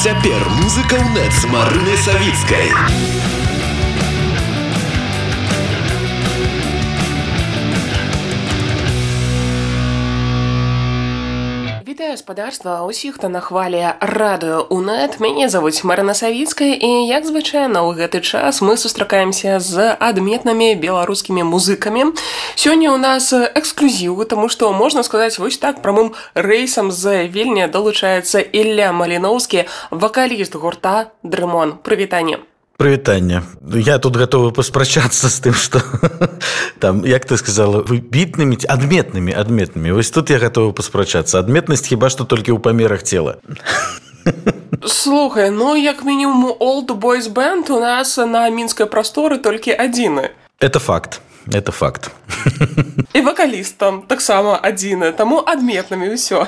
Цяпер музыка ў нет з марынай савіцкай. Гаспадарства усіх хто на хвале радыё унет. Мяне завуць марына савіцкая і як звычайна ў гэты час мы сустракаемся з адметнымі беларускімі музыкамі. Сёння ў нас эксклюзівы тому што можна сказаць вось так прамым рэйсам з вельня далучаецца Ілля маліноўскі вакаліст гурта дрымон прывітанне прывітанне я тут готовы паспрачацца з тым что там як ты сказала выбітнымі адметнымі адметнымі вось тут я готовы паспрачацца адметнасць хіба что толькі ў памерах цела слухай ну як мінімум old boys band у нас на мінскай прасторы толькі адзіны это факт. Это факт. І вакалістам таксама адзіны таму адметнымі ўсё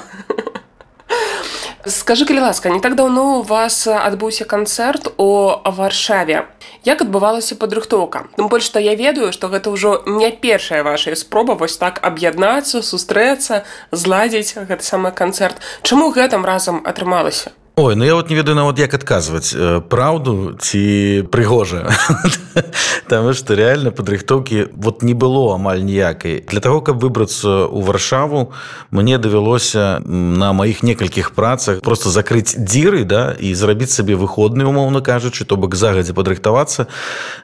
скажи калі ласка не так даўно у вас адбыўся канцэрт у варшаве. Як адбывалася падрыхтоўка тым больш што я ведаю што гэта ўжо не першая ваша спроба вось так аб'яднацца сустрэцца зладзіць гэты самы канцэрт чаму гэтым разам атрымалася Ой, ну я вот не ведаю нават як адказваць праўду ці прыгожа? Таму што рэальна падрыхтоўкі вот не было амаль ніякай. Для таго каб выбрацца ў варшаву мне давялося на маіх некалькіх працах просто закрыць дзіры да і зрабіць сабе выходны умоўна кажучы то бок загадзя падрыхтавацца.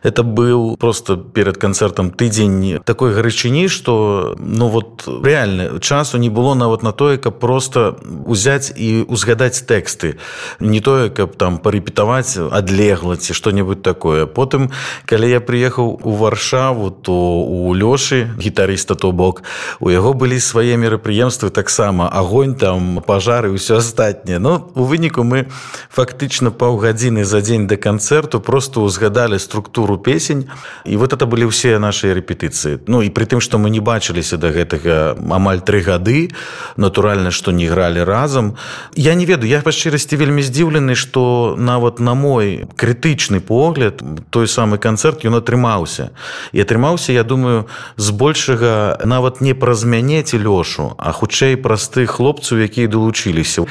Это быў просто перад канцэртам тыдзень такой гарачыні што ну вот рэальна часу не было нават на тое каб просто узяць і узгадаць тэксты не тое каб там парэпетаваць адлегла ці што-небудзь такое. Потым калі я прыехаў у варшаву то у лёшы гітарыста то бок у яго былі свае мерапрыемствы таксама агонь там пажары ўсё астатняе. Но у выніку мы фактычна паўгадзіны за дзень да канцэрту просто узгадалі структуру песень і вот это былі ўсе нашыя рэпетыцыі. Ну і при тым што мы не бачыліся да гэтага амаль тры гады натуральна што не гралі разам. Я не ведаю я па шчырасці штосьці вельмі здзіўлены што нават на мой крытычны погляд той самы канцэрт ён атрымаўся. І атрымаўся я думаю збольшага нават не праз мяне ці лёшу а хутчэй праз тых хлопцаў якія далучыліся.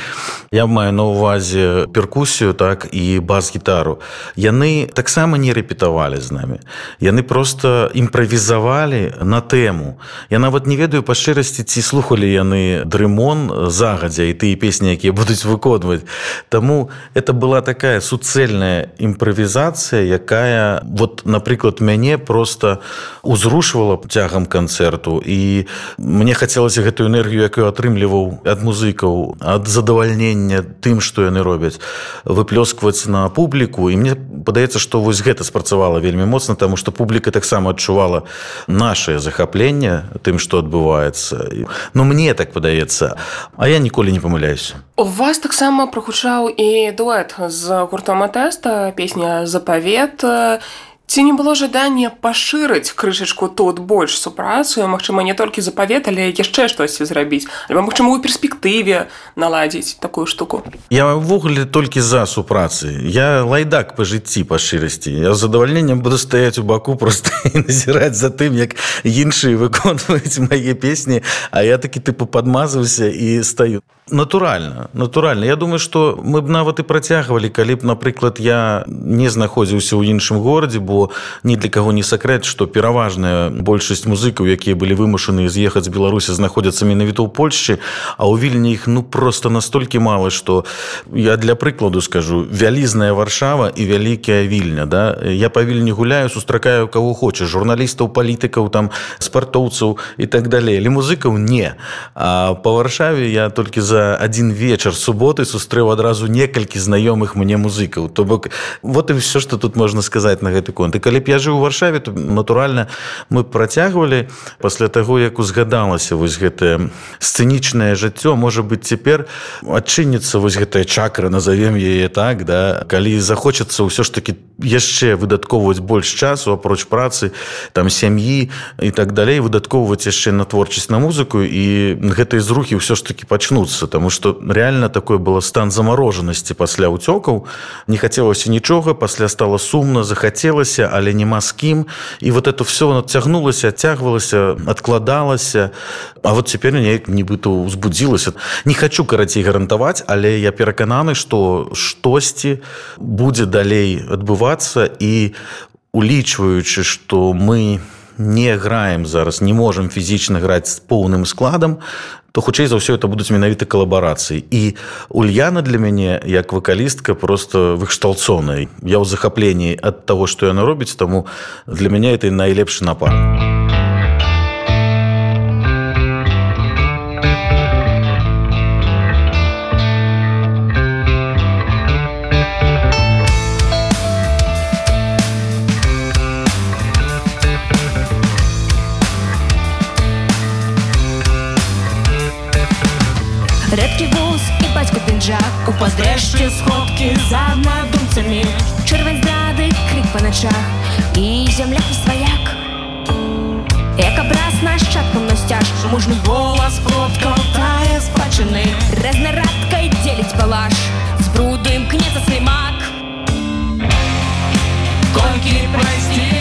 Я маю на увазе перкусію так і бас-гітару. Яны таксама не рэпетавалі з намі. Яны просто імправізавалі на тэму. Я нават не ведаю па шчырасці ці слухалі яны дрымон загадзя і тыя песні якія будуць выконваць Таму это была такая суцэльная імправізацыя, якая вот напрыклад мяне просто узрушвала цягам канцэрту і мне хацелася гэтую энергію, якую атрымліваў ад музыкаў ад задавальнення тым, што яны робяць выплёскваць на публіку і мне падаецца, што вось гэта спрацавала вельмі моцна, таму што публіка таксама адчувала наше захапленне тым, што адбываецца. Ну мне так падаецца, а я ніколі не памыляюся. У вас таксама прагучаў і дуэт з гуртом атэста песня запавет ці не было жадання пашырыць крышачку тут больш супрацыю Мачыма не толькі запавет але яшчэ штосьці зрабіць альбо магчыма у перспектыве наладзіць такую штуку. Я ўвогуле толькі за супрацы я лайдак па жыцці па шчырасці я задавальненнем буду стаяць у баку просто назіраць за тым як іншыя выконваюць мае песні а я такі тыпу падмазаўся і стаю натуральна натуральна я думаю что мы б нават і працягвалі калі б напрыклад я не знаходзіўся ў іншым горадзе бо ні для каго не сакрэт что пераважная большасць музыкаў якія былі вымушаны з'ехаць з беларусі знаходзяцца менавіта ў польшчы а ў вільні іх ну просто настолькі мала что я для прыкладу скажу вялізная варшава і вялікая вільня да. Я павільні гуляю сустракаю кого хоча журналістаў палітыкаў там спартоўцаў і так далей. Але музыкаў не. А по варшаве я толькі за за один вечар суботы сустрэў адразу некалькі знаёмых мне музыкаў. То бок вот і все что тут можна сказаць на гэты конт. І калі б я жыў у варшаве то натуральна мы працягвалі. Пасля таго як узгадалася вось гэтае сцэнічнае жыццё можа быть цяпер адчыніцца вось гэтая чакра назовем яе так да? Калі захочацца ўсё ж таки яшчэ выдаткоўваць больш часу апроч працы там сям'і і так далей выдаткоўваць яшчэ на творчасць на музыку і гэтай зрухі ўсё ж таки пачнуцца вярнуцца тому что реально такое было стан замарожанасці пасля уцёкаў не хацелася нічога пасля стало сумна захацелася але няма з кім і вот это все надцягнулася адцягвалася адкладалася А вот цяпер неяк нібыта узбудзілася не хочу карацей гарантаваць але я перакананы что штосьці будзе далей адбывацца і улічваючы что мы не граем зараз не можемм фізічна граць з поўным складам то хутчэй за ўсё это будуць менавіта калабарацыі. І ульяна для мяне як вакалістка просто выхшталцонай я ў захапленні ад таго што яна робіць таму для мяне это найлепшы напад падрэшце сходкі за аднадумцамі чырвань здрады крик па начах і зямля сваяк як абраз нашчадкам насцяж мужны голас продкаў тае спадчыны разнарадкай дзеліць палаш. З бруду імкнецца слімак колькі прайсці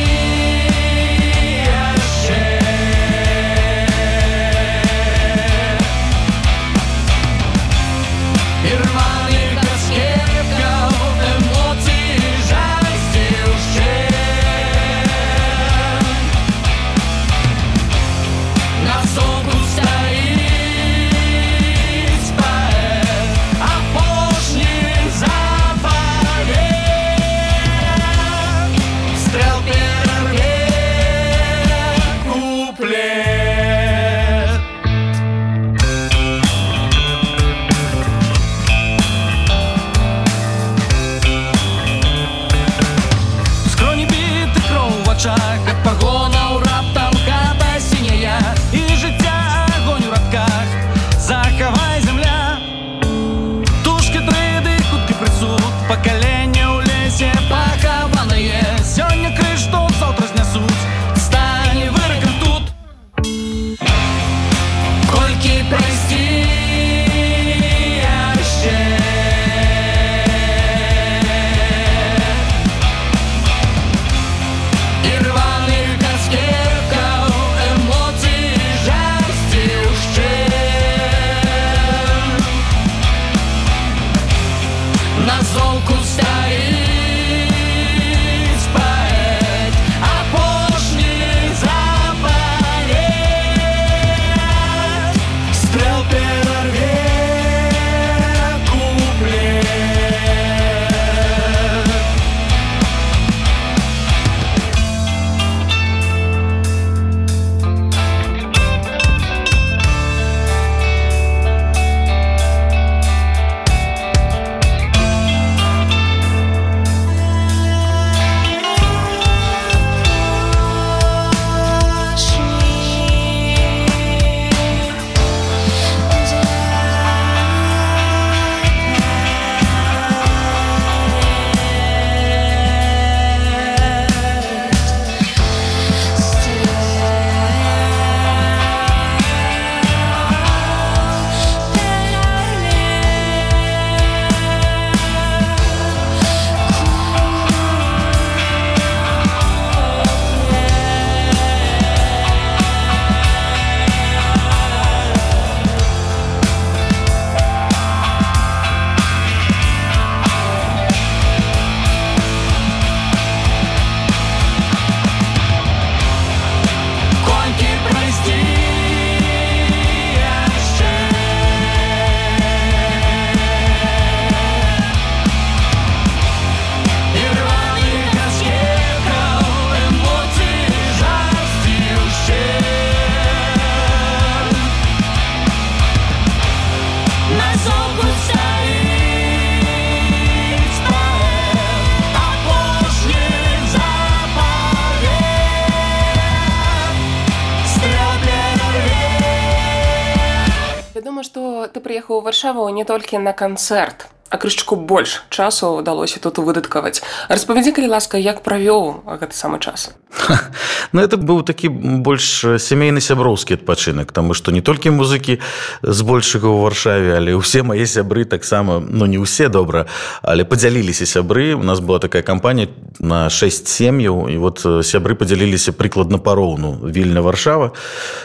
варшаву не толькі на канцэрт а крышчку больш часу ўдалося тут выдаткаваць. Распавядзі калі ласка як правёў гэты самы час Ну это быў такі больш сямейны сяброўскі адпачынак таму што не толькі музыкі збольшага ў варшаве але ўсе мае сябры таксама ну не ўсе добра але падзяліліся сябры. У нас была такая кампанія на 6 сем'яў і вот сябры падзяліліся прыкладна пароўну вільна варшава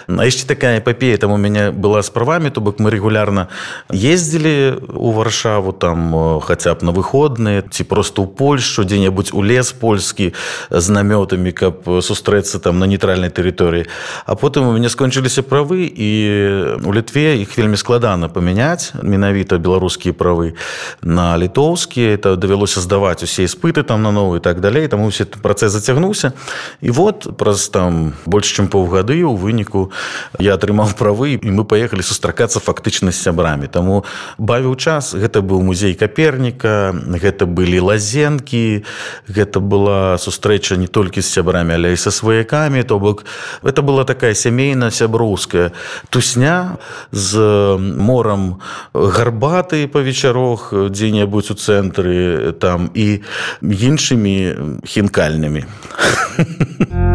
А яшчэ такая эпапея там у мяне была з правамі то бок мы регулярна ездзілі у варшаву там хаця б на выходныя ці просто ў польшу дзе-небудзь у лес польскі з намётамі каб сустрэцца там на нейтральнай тэрыторыі. А потым у мяне скончыліся правы і у літве іх вельмі складана памяняць менавіта беларускія правы на літоўскія. Это давялося здаваць усе іспыты там на новы так далей. Там усе працэс зацягнуўся. І вот праз там больш чым паўгады у выніку я атрымаў правы і мы паехалі сустракацца фактычна з сябрамі. Таму бавіў час. Гэта быў музей каперніка гэта былі лазенкі гэта была сустрэча не толькі з сябрамі але і са сваякамі то бок это была такая сямейна сяброўская тусня з морам гарбаты па вечарох дзе-небудзь у цэнтры там і іншымі хінкальнымі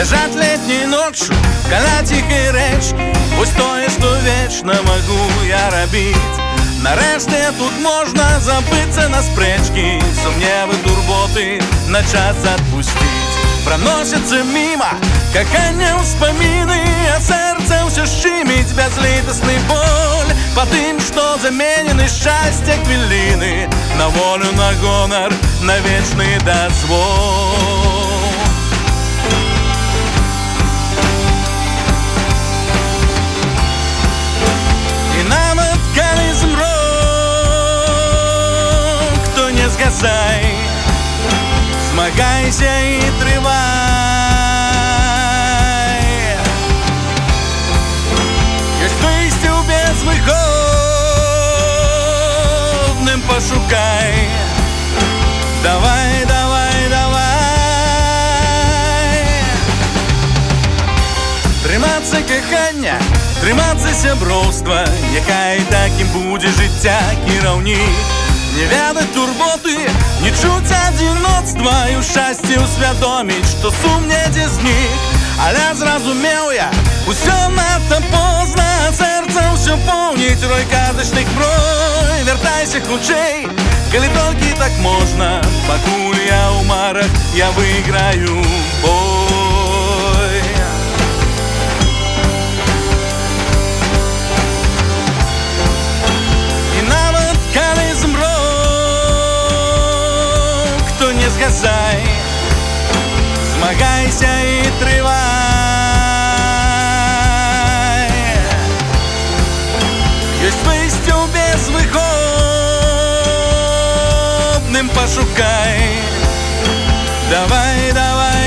Лежать летней ночью, каля тихой рэчкі Вось тое, што вечна магу я рабіць Нарэшце тут можна забыцца на спрэчкі Сумневы турботы на час адпусціць Проносятся мимо, какая ўспаміны А сэрца ўсё шчыміць бязлітасны боль. Па тым, што заменены шчасце хвіліны На волю, на гонар, на вечны дазвол згасай змагайся і трывай ёсць выйсце ў безвыходным пашукай давай давай давай трымацца кахання трымацца сяброўства якая такім будзе жыцця кіраўнік не ведаць турботы не чуць адзіноцтва і ў шчасце ўсвядоміць што сум недзе знік але зразумеў я усё надта позна сэрца ўсё поўніць рой казачных брой вяртайся хутчэй калі толькі так можна пакуль я ў марах я выйграю бой розгадай, смогайся и тревай. Есть вистю безвыходным пошукай, давай, давай.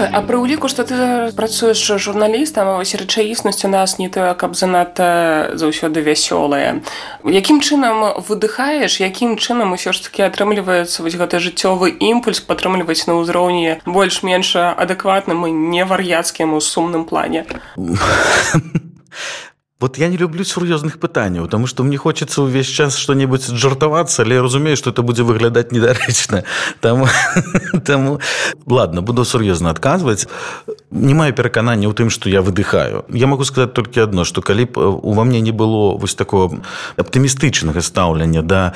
Слухай, а пры ўліку, што ты працуеш журналістам, вось рэчаіснасць у нас не тое, каб занадта заўсёды вясёлая. Якім чынам выдыхаеш, якім чынам усё ж такі атрымліваецца вось гэты жыццёвы імпульс падтрымліваць на ўзроўні больш-менш адэкватным і невар'яцкім у сумным плане. Вот я не люблю сур'ёзных пытанняў, потому что мне хочется ўвесь час что-нибудь жартавацца, але я разумею, что это будзе выглядаць недарэчна. Там, там... ладно, буду сур'ёзна адказваць. Не маю пераканання ў тым, што я выдыхаю. Я могу сказаць толькі адно, што калі б ува мне не было вось такого аптымістычнага стаўлення да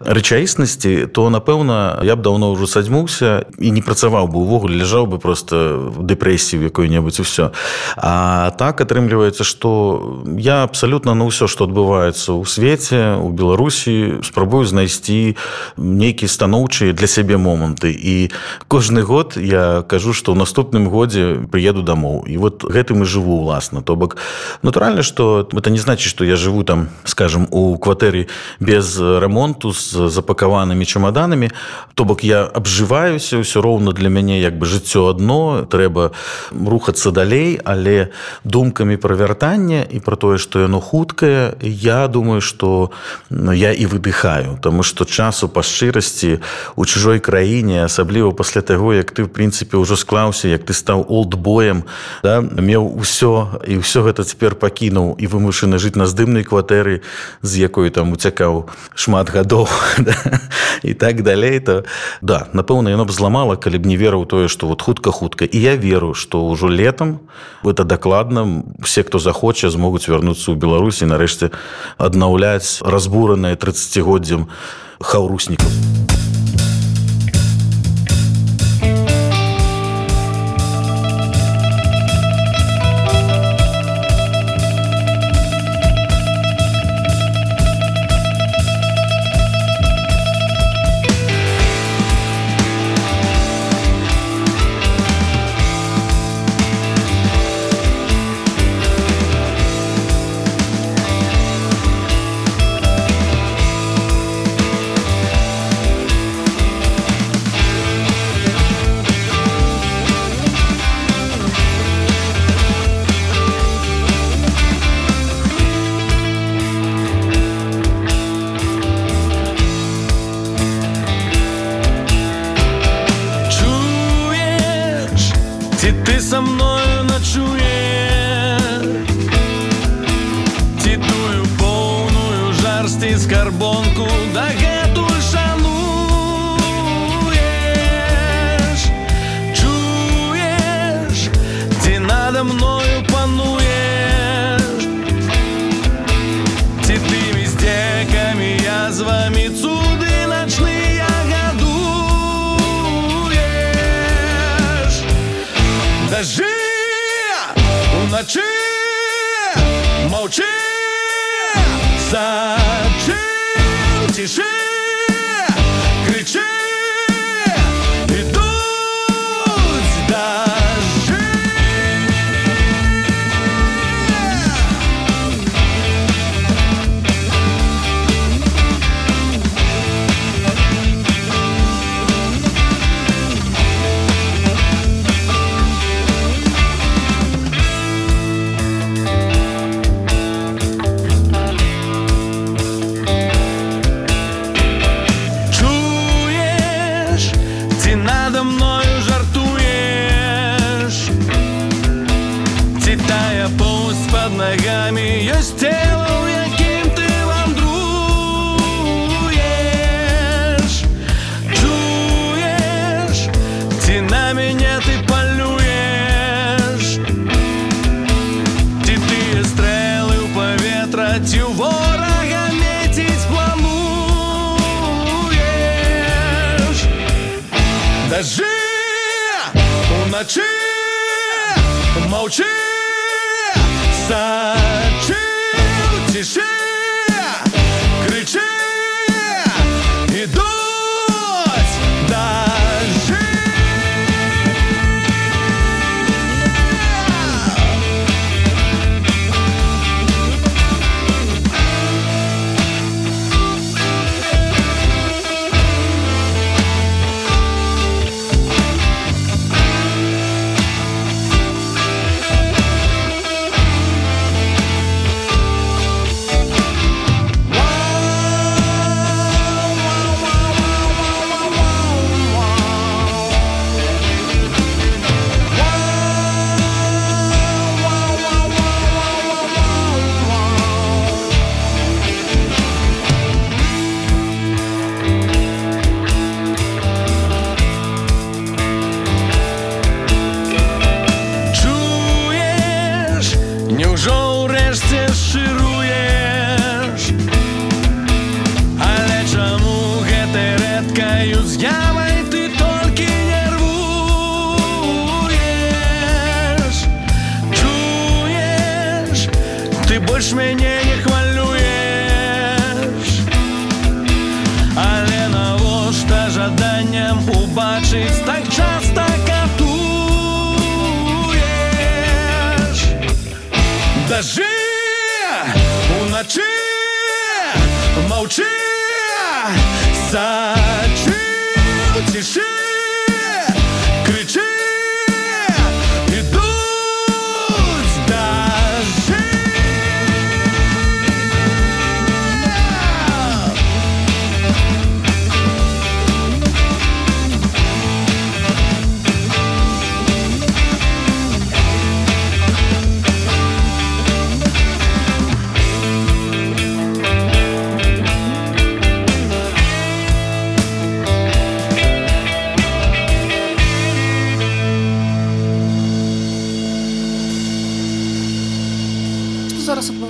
рэчаіснасці, то напэўна, я б даўно ўжо садзьмуўся і не працаваў бы увогуле ляжаў бы просто в дэпрэсіі якой-небудзь усё. А так атрымліваецца, што я абсалютна на ўсё што адбываецца ў свеце у беларусі спрабую знайсці нейкія станоўчыя для сябе моманты. І кожны год я кажу што ў наступным годзе прыеду дамоў. І вот гэтым і жыву уласна. То бок натуральна што это не значит што я жыву там скажем у кватэры без рамонту з запакаванымі чамаданамі. То бок я абжываюся ўсё роўна для мяне як бы жыццё адно трэба рухацца далей але думкамі пра вяртанне і пра тое што яно хуткае я думаю что я і выдыхаю тому что часу па шчырасці у чужой краіне асабліва пасля таго як ты в прынцыпе ўжо склаўся як ты стаў олдбоем да, меў усё і ўсё гэта цяпер пакінуў і вымушаны жыць на здымнай кватэры з якой там уцякаў шмат гадоў да, і так далей то да напэўна яно б зламала калі б не верыў тое что вот хутка хутка і я веру что ўжо летом это дакладна все хто захоча змогуць вярнуцца ў беларусі нарэшце аднаўляць разбуранае 30годдзям хаўруснікаў te juro.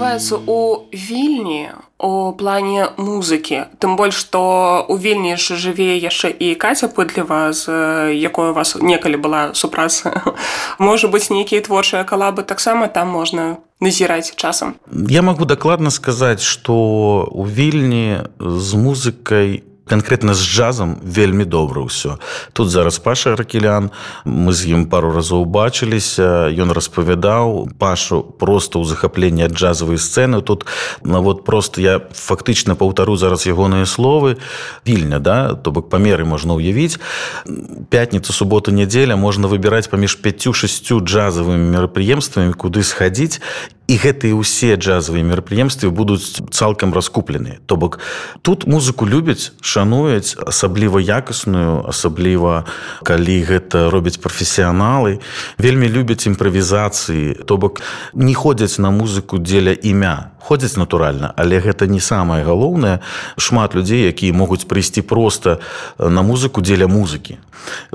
Адбываецца ў вільні у плане музыкі тым больш што у вільні ж жыве яшчэ і каця пыдліва з якой у вас некалі была супраца можа быць нейкія творчыя калабы таксама там можна назіраць часам. Я могу дакладна сказаць, што у вільні з музыкай конкретно з джазам вельмі добра ўсё. Тут зараз паша ракелян мы з ім пару разоў бачыліся ён распавядаў пашу просто ў захапленні джазавай сцэны. Тут на вот просто я фактычна паўтару зараз ягоныя словы. Вільня да то бок памеры можна ўявіць. Пятніцу суботу нядзеля можна выбіраць паміж пяцю шасцю джазавымі мерапрыемствамі куды схадзіць. І гэтыя ўсе джазавыя мерапрыемствы будуць цалкам раскуплены то бок тут музыку любяць шануюць асабліва якасную асабліва калі гэта робяць прафесіяналы вельмі любяць імправізацыі. То бок не ходзяць на музыку дзеля імя. Ходзяць натуральна але гэта не самае галоўнае. Шмат людзей якія могуць прыйсці проста на музыку дзеля музыкі.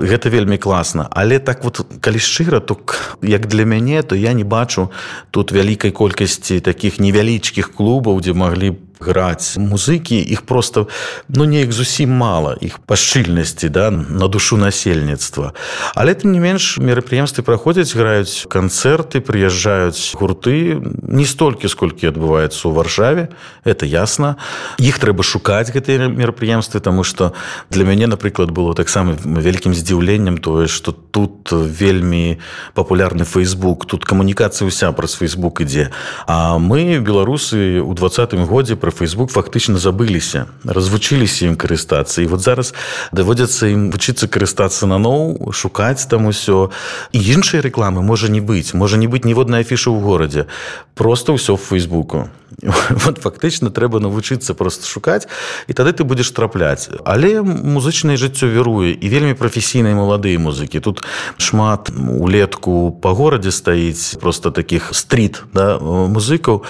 Гэта вельмі класна. Але так вот калі шчыра то як для мяне то я не бачу тут вялікай колькасці таких невялічкіх клубаў дзе маглі б граць музыкі іх просто ну неяк зусім мала іх па шчыльнасці да на душу насельніцтва. Але тым не менш мерапрыемствы праходзяць граюць канцэрты прыязджаюць гурты не столькі сколькі адбываецца ў варшаве это ясна. Іх трэба шукаць гэтыя мерапрыемствы тому что для мяне напрыклад было таксама вялікім здзіўленнем тое что тут вельмі папулярны фейсбук тут камунікацыя ўся праз фейсбук ідзе. А мы беларусы у двадцатым годзе про фейсбук фактычна забыліся. Развучыліся ім карыстацца. І вот зараз даводзяцца ім вучыцца карыстацца наноў шукаць там усё. І іншай рэкламы можа не быць. Можа не быць ніводнай афішы ў горадзе. Просто ўсё в фейсбуку. Вот фактычна трэба навучыцца просто шукаць і тады ты будзеш трапляць. Але музычнае жыццё віруе і вельмі прафесійныя маладыя музыкі. Тут шмат улетку па горадзе стаіць просто таких стрит да, музыкаў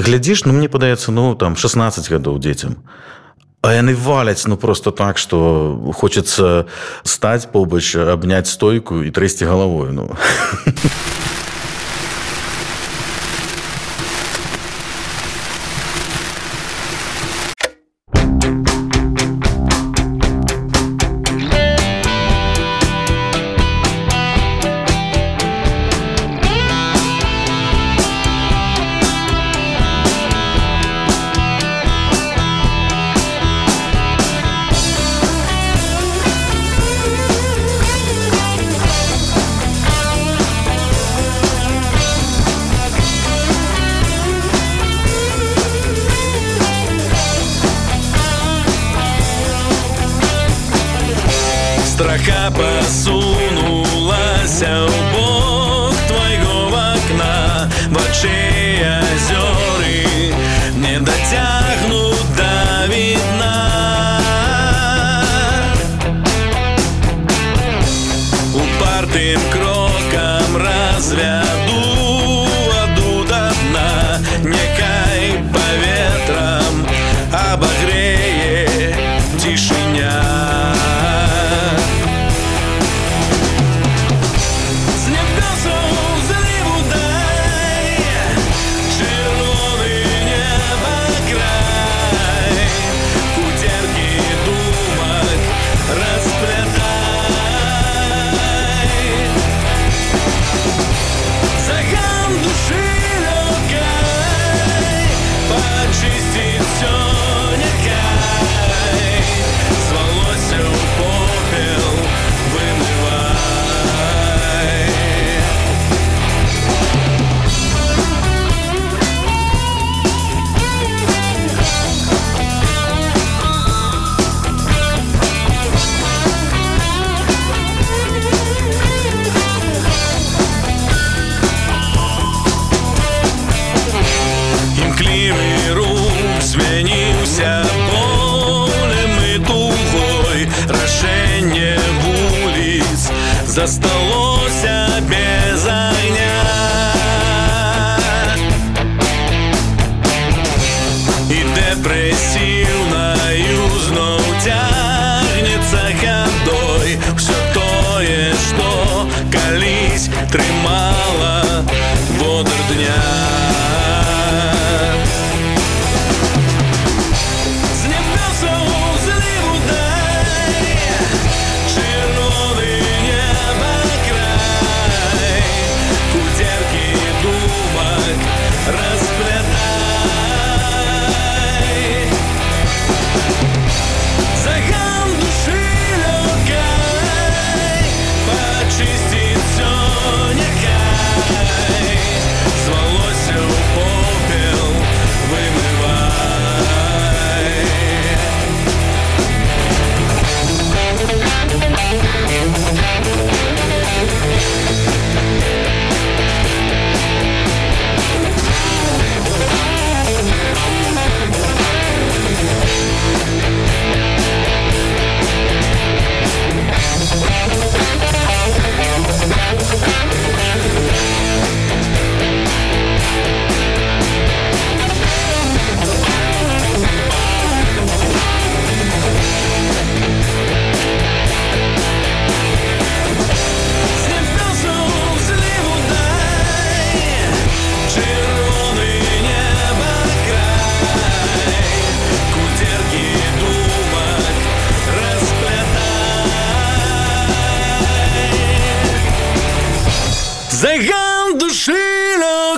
глядзіш ну мне падаецца ну там 16 гадоў дзецям а яны валяць ну просто так что хочется стаць побач абняць стойку і трэсці галавой ну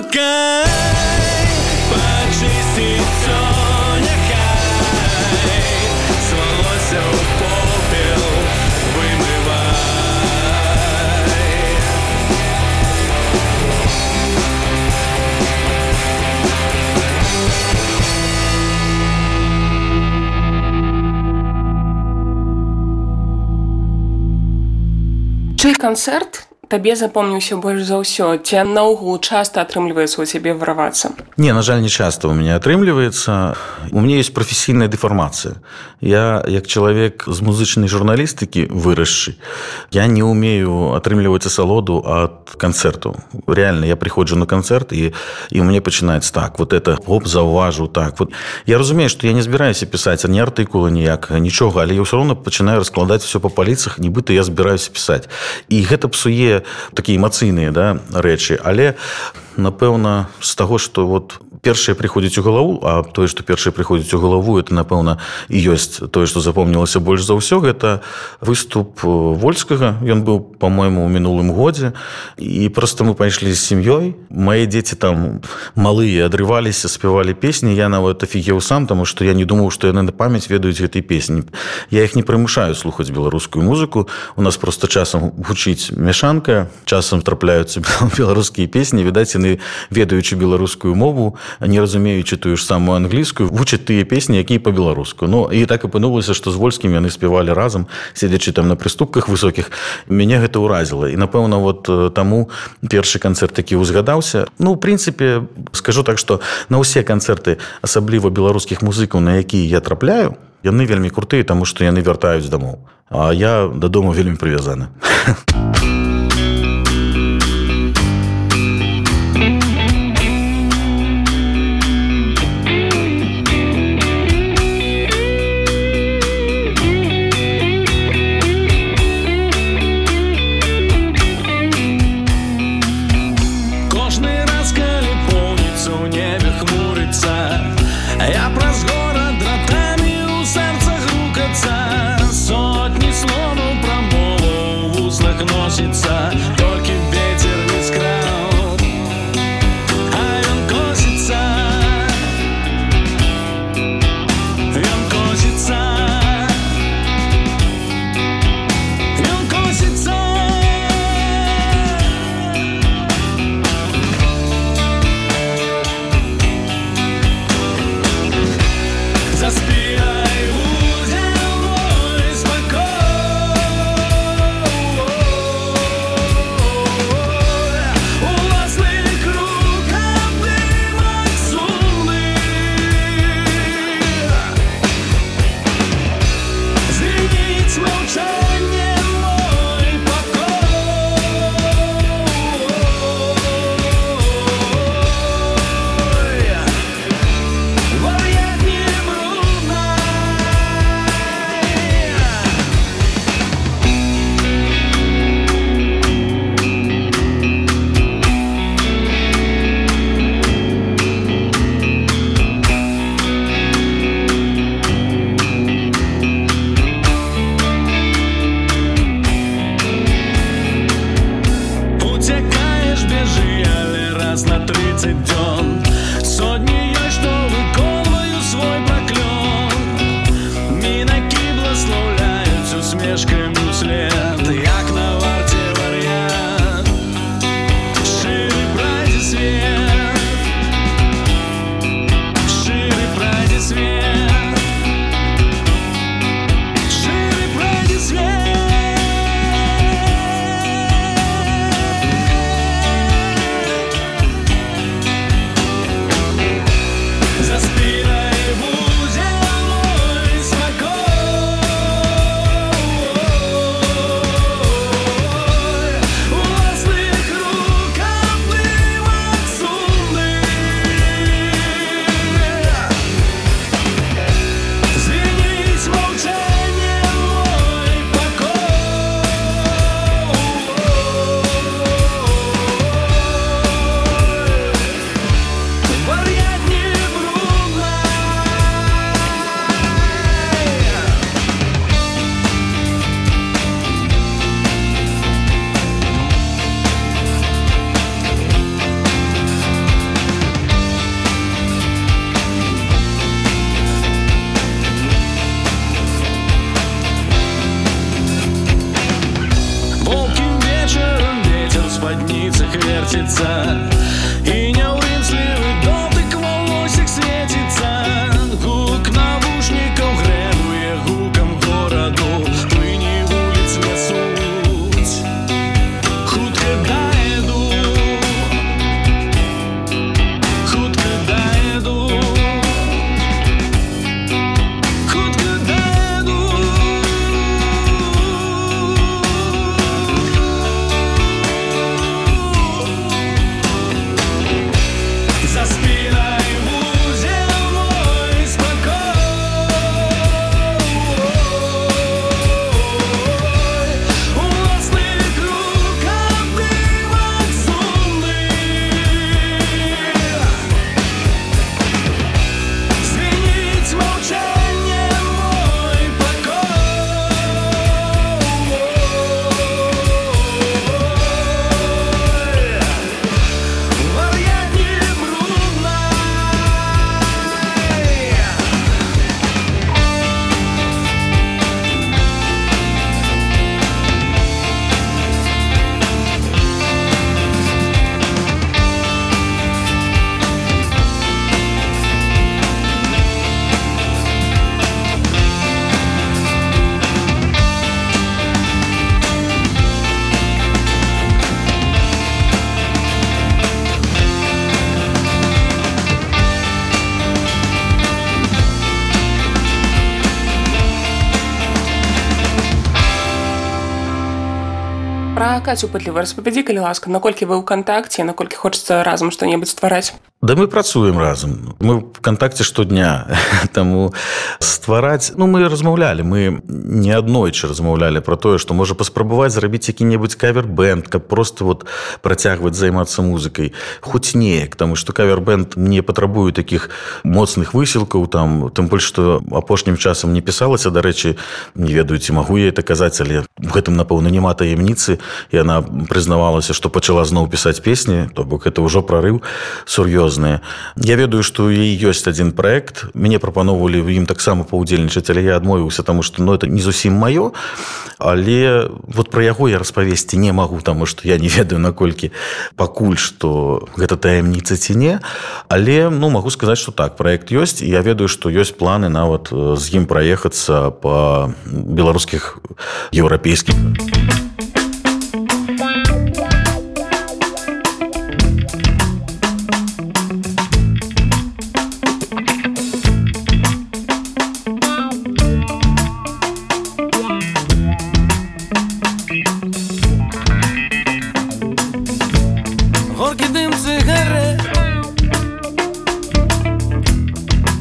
локай, почистить все нехай, с волосся в попел вымывай. Чый канцэрт табе запомніўся больш за ўсё ці наогул часта атрымліваецца у цябе варавацца Не, на жаль, не часто у меня отрымліваецца. У меня есть професійная дэфармацыя. Я як чалавек з музычнай журналістыкі вырасшы, я не умею атрымліваць асалоду ад канцэрту. Реально я приходжу на канцэрт і, і мне пачынаецца так вот это оп заўважу так вот. Я разумею, што я не збіраюся пісаць ні артыкула ніякага нічога, але я ўсё роўна пачынаю раскладаць все па паліцах, нібыта я збіраюся пісаць. І гэта псуе такія эмацыйныя да, рэчы, але напэўна з таго што вот першае прыходзіць у галаву а тое што першае прыходзіць у галаву это напэўна і ёсць тое што запомнілася больш за ўсё гэта выступ вольскага. Ён быў по-мойму у мінулым годзе. І просто мы пайшлі з сям'ёй. Мае дзеці там малыя адрываліся спявалі песні. Я нават афігеў сам таму што я не думаў што яны на памяць ведаюць гэтай песні. Я іх не прымушаю слухаць беларускую музыку. У нас просто часам гучыць мяшанка часам трапляюцца беларускія песні. Відаць яны ведаючы беларускую мову не разумеючы тую ж самую англійскую вучаць тыя песні якія по-беларуску Ну і так апынулася што з вольскім яны спявалі разам седзячы там на прыступках высокіх. Мяне гэта ўразіла. І напэўна вот таму першы канцэрт які узгадаўся ну в прынцыпе скажу так што на ўсе канцэрты асабліва беларускіх музыкаў на якія я трапляю яны вельмі крутыя таму што яны вяртаюць дамоў. А я дадому вельмі прывязаны Пра кацю пытліва распавядзі калі ласка наколькі вы ў кантакце наколькі хочацца разам што-небудзь ствараць Да мы працуем разам мы в кантакце штодня таму ствараць ну мы размаўлялі мы не аднойчы размаўлялі про тое што можа паспрабаваць зрабіць які-небудзь кавер-бэнд каб просто вот працягваць займацца музыкай хоць неяк таму што кавер-бэнд не патрабую таких моцных высілкаў там тым больш што апошнім часам не пісалася дарэчы не ведаю ці магу я это казаць але гэтым напэўна няма таямніцы яна прызнавалася што пачала зноў пісаць песні то бок это ўжо прарыў сур'ёзны я ведаю што і ёсць адзін проект. Мяне прапаноўвалі в ім таксама паўдзельнічаць але я адмовіўся таму што ну это не зусім маё але вот пра яго я распавесці не магу таму што я не ведаю наколькі пакуль што гэта таямніца ці не. Але ну магу сказаць што так проект ёсць я ведаю што ёсць планы нават э, з ім праехацца па беларускіх еўрапейскіх сигарет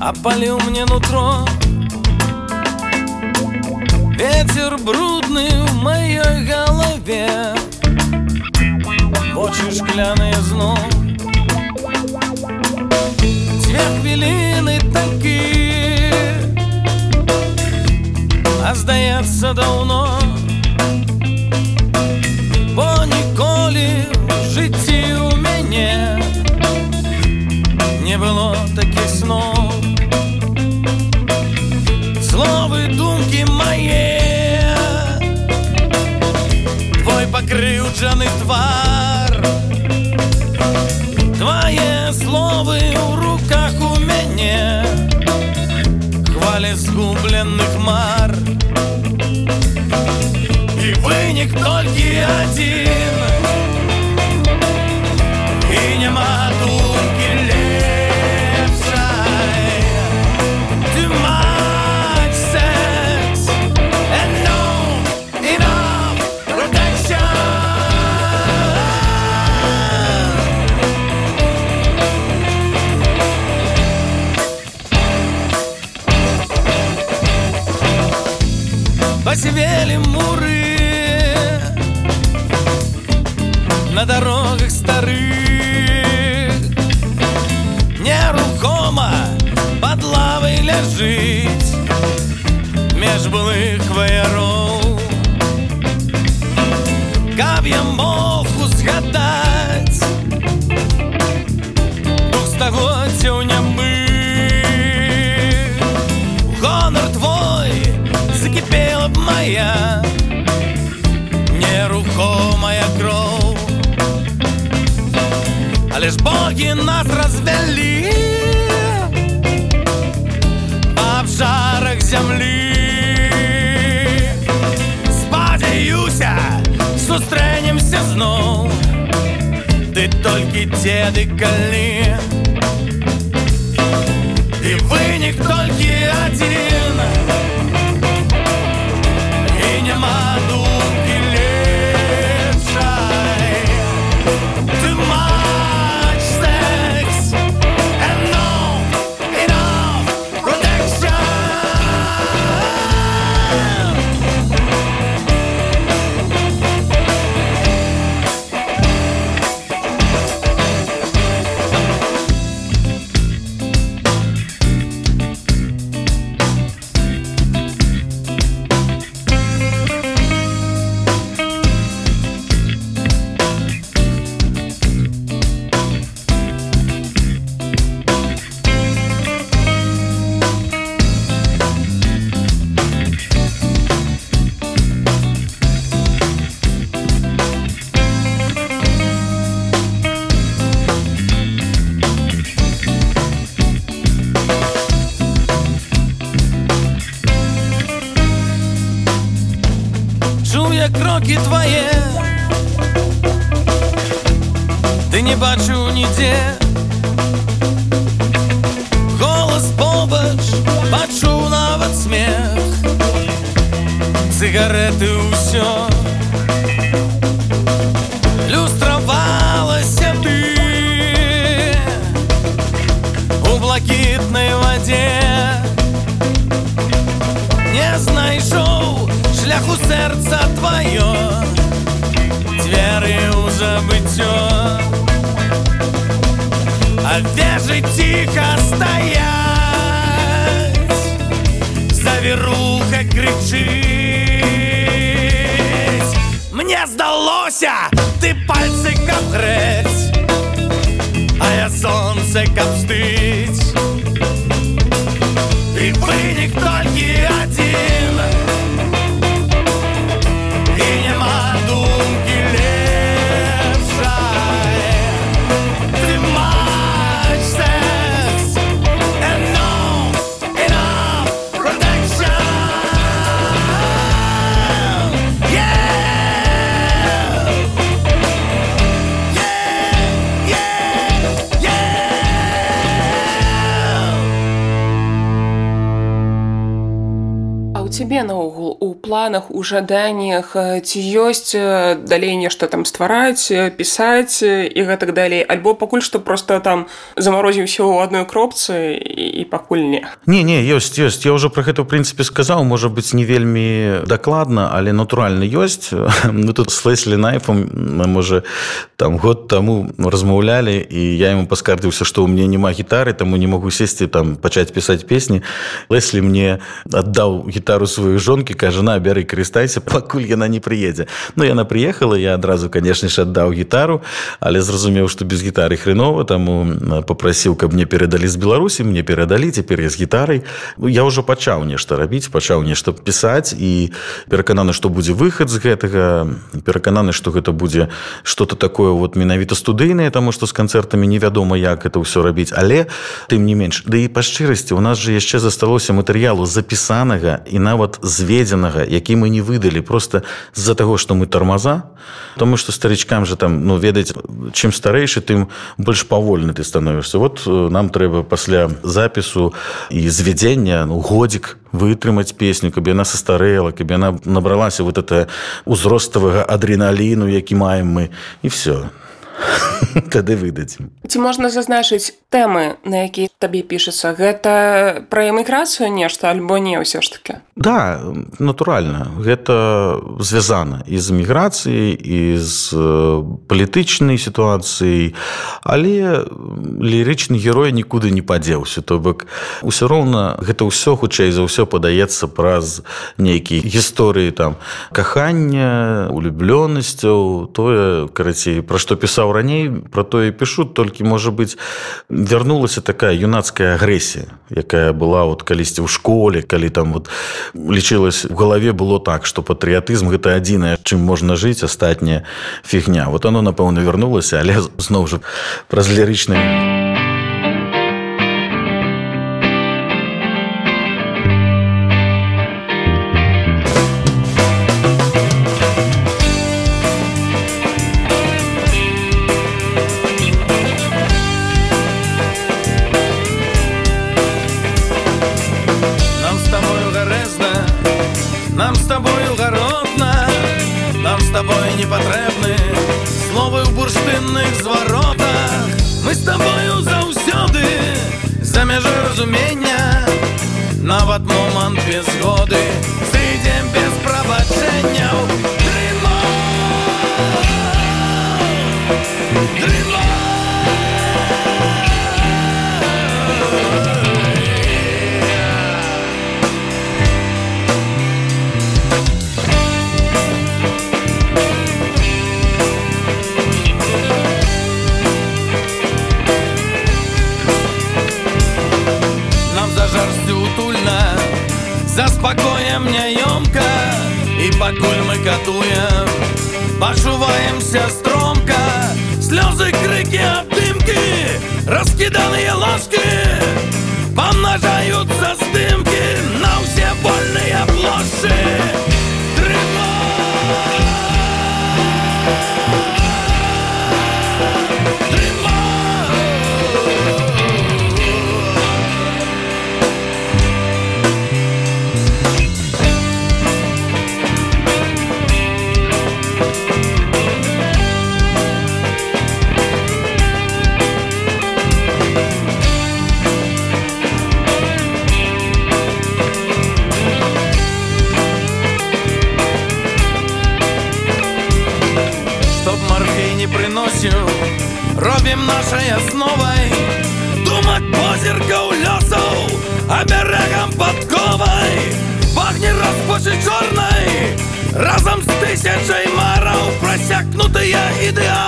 Опалил мне нутро. Ветер брудный в моей голове. В очи шкляные зно Дзве хвіліны такі А здаецца даўно Бо ніколі в не было таких снов, слови думки мои, твой покрыл покривджаний твар, твои слово в руках у меня, хвали сгубленных мар, и выник только один, и нема думки. На дорогах старых. Нерухома под лавой ляжыць Меж былых ваяроў ж боги нас развялі А в жарах зямлі Спадзяюся, сустрэнемся зноў Ты толькі дзеды калі І вынік толькі адзін І няма Чує кроки твоє Ти не бачу ніде Голос побач, пачуў нават смех Цыгареты ўсё Люстравалася ты У блакітнай вадзе не знайшоў шляху сэрца тваё дзверы ў забыццё а вежы ціха стаяць завіруха крычыць мне здалося ты пальцы каб грэць а я сонце каб стыць і вынік толькі планах у жаданнях э, ці ёсць э, далей нешта там ствараць э, пісаць і гэтак далей. Альбо пакуль што просто там замарозіўся ў адной кропцы і, і пакуль не. Не не ёсць ёсць. Я ўжо про гэта ў прынцыпе сказаў. Можа быць не вельмі дакладна але натуральна ёсць. Мы тут с леслі найфом можа там год таму размаўлялі і я ему паскардзіўся што ў мне няма гітары таму не могу сесці там пачаць пісаць песні. Леслі мне аддаў гітару сваёй жонкі кажа на бяры карыстайся пакуль яна не прыедзе Ну яна прыехала я адразу канешне ж аддаў гітару але зразумеў што без гітары хрэнова таму попрасіў каб мне перадалі з беларусі мне перадалі цяпер я з гітарай я ўжо пачаў нешта рабіць пачаў нешта пісаць і перакананы што будзе выхад з гэтага перакананы што гэта будзе что-то такое вот менавіта студыйнае таму што з канцэртамі невядома як это ўсё рабіць але тым не менш да і па шчырасці у нас же яшчэ засталося матэрыялу запісанага і нават зведзенага які мы не выдалі просто з-за таго што мы тармаза тому что старычкам же там ну ведаць чым старэйшы тым больш павольны ты становішся вот нам трэба пасля запісу і звядзення ну годзік вытрымаць песню каб яна састарэла каб яна набралася вот это узроставага адреналіну які маем мы і все тады выдадзім ці можна зазначыць тэмы на які табе пішацца? Гэта пра эміграцыю нешта альбо не ўсё ж таки да натуральна. Гэта звязана і з эміграцыяй і з палітычнай сітуацыяй. Але лірычны герой нікуды не падзеўся. То бок усё роўна гэта ўсё хутчэй за ўсё падаецца праз нейкія гісторыі там кахання улюблёнасцяў тое карацей пра што пісаў раней про тое пішу толькі можа быть вярнулася такая юнацкая агрэсія якая была вот калісьці ў школе калі там вот лічылась в галаве было так что патрыятызм гэта адзінае чым можна жыць астатняя фігня. Вот оно напэўна вярнулася але зноў жа праз лірычнай раскіданыя ложки памнажаюцца здымкі на ўсе вольныя плошчы Yeah.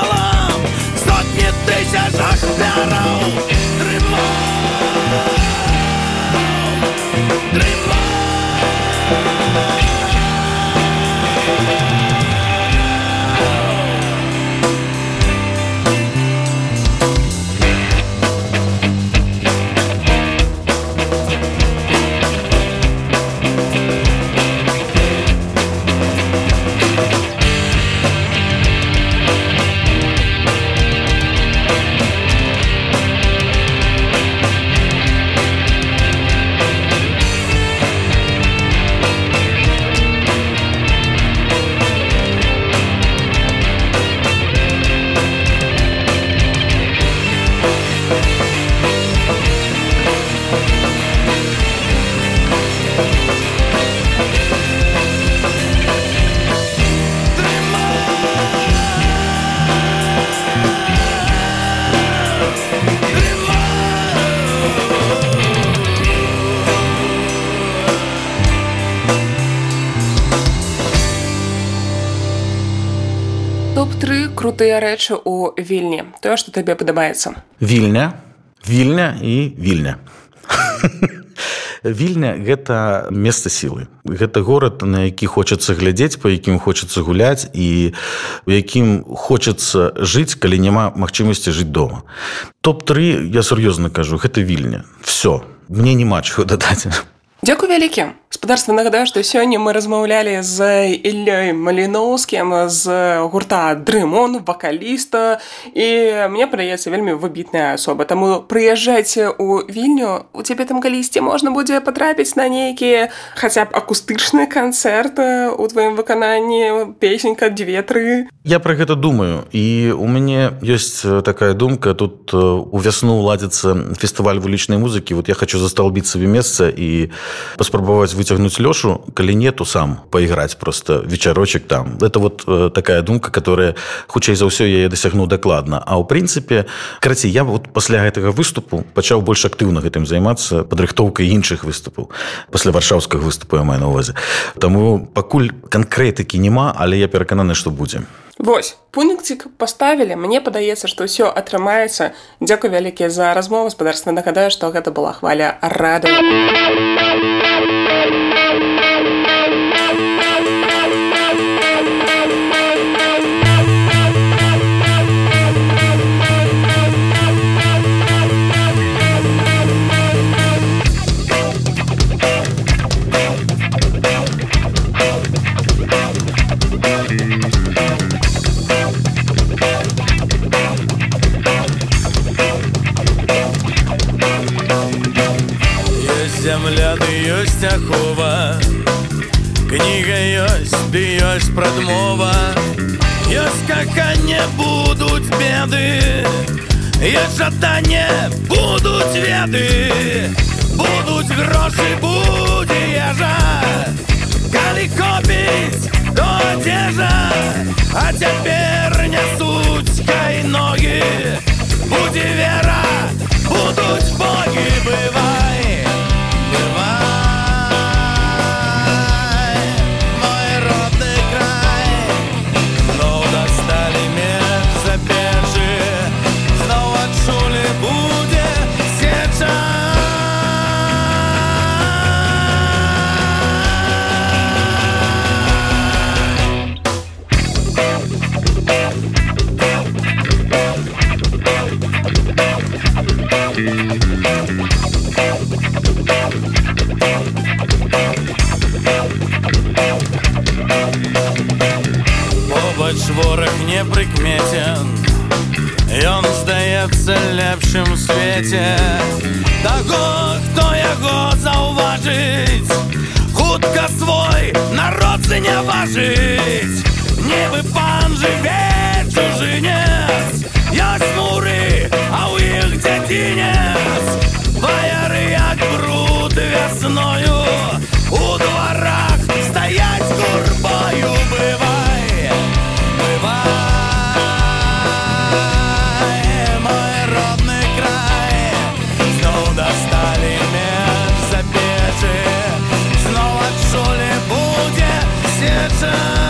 Тыя рэчы ў вільні. Тое што табе падабаецца. Вільня. Вільня і вільня. Вільня гэта месца сілы. Гэта горад на які хочацца глядзець па якім хочацца гуляць і у якім хочацца жыць калі няма магчымасці жыць дома. Топ-3 я сур'ёзна кажу гэта вільня. Все мне няма чаго дадаць. Дзякуй вялікі спадарства нагадаю што сёння мы размаўлялі з іллёй маліноўскім з гурта дрымон вакаліста і мне прыецца вельмі выбітная асоба таму прыязджайце у вільню у цябе там калісьці можна будзе патрапіць на нейкія хаця б акустычны канцэрт у тваім выкананні песенька дзве-тры я про гэта думаю. І у мяне ёсць такая думка. Тут у вясну ладзіцца фестываль вулічнай музыкі. Вот я хочу засталбіць сабе месца і паспрабаваць выцягнуць лёшу калі нету сам пайграць просто вечарочек там. Это вот э, такая думка которая хутчэй за ўсё яе дасягну дакладна а ў прынцыпе карацей я вот пасля гэтага выступу пачаў больш актыўна гэтым займацца падрыхтоўкай іншых выступаў. Пасля варшаўскага выступу мае на увазе. Таму пакуль канкрэтыкі няма але я перакананы што будзе. Вось пунктик паставілі. Мне падаецца што ўсё атрымаецца. Дзякуй вялікія за размову. Спадарства нагадаю што гэта была хваля рада Thank you. ахова кніга ёсць ды ёсць прадмова ёсць какане будуць беды ёсць жаданне будуць веды будуць грошы будзе ежа калі копіць до адзежа а цяпер нясуць кай ногі будзе вера будуць богі бывае Народ не важыць небы пан жыве чужынец ёсць муры а ў іх дзядзінец ваяры як бруд вясною у дварах стаять гурбаю бывай sun.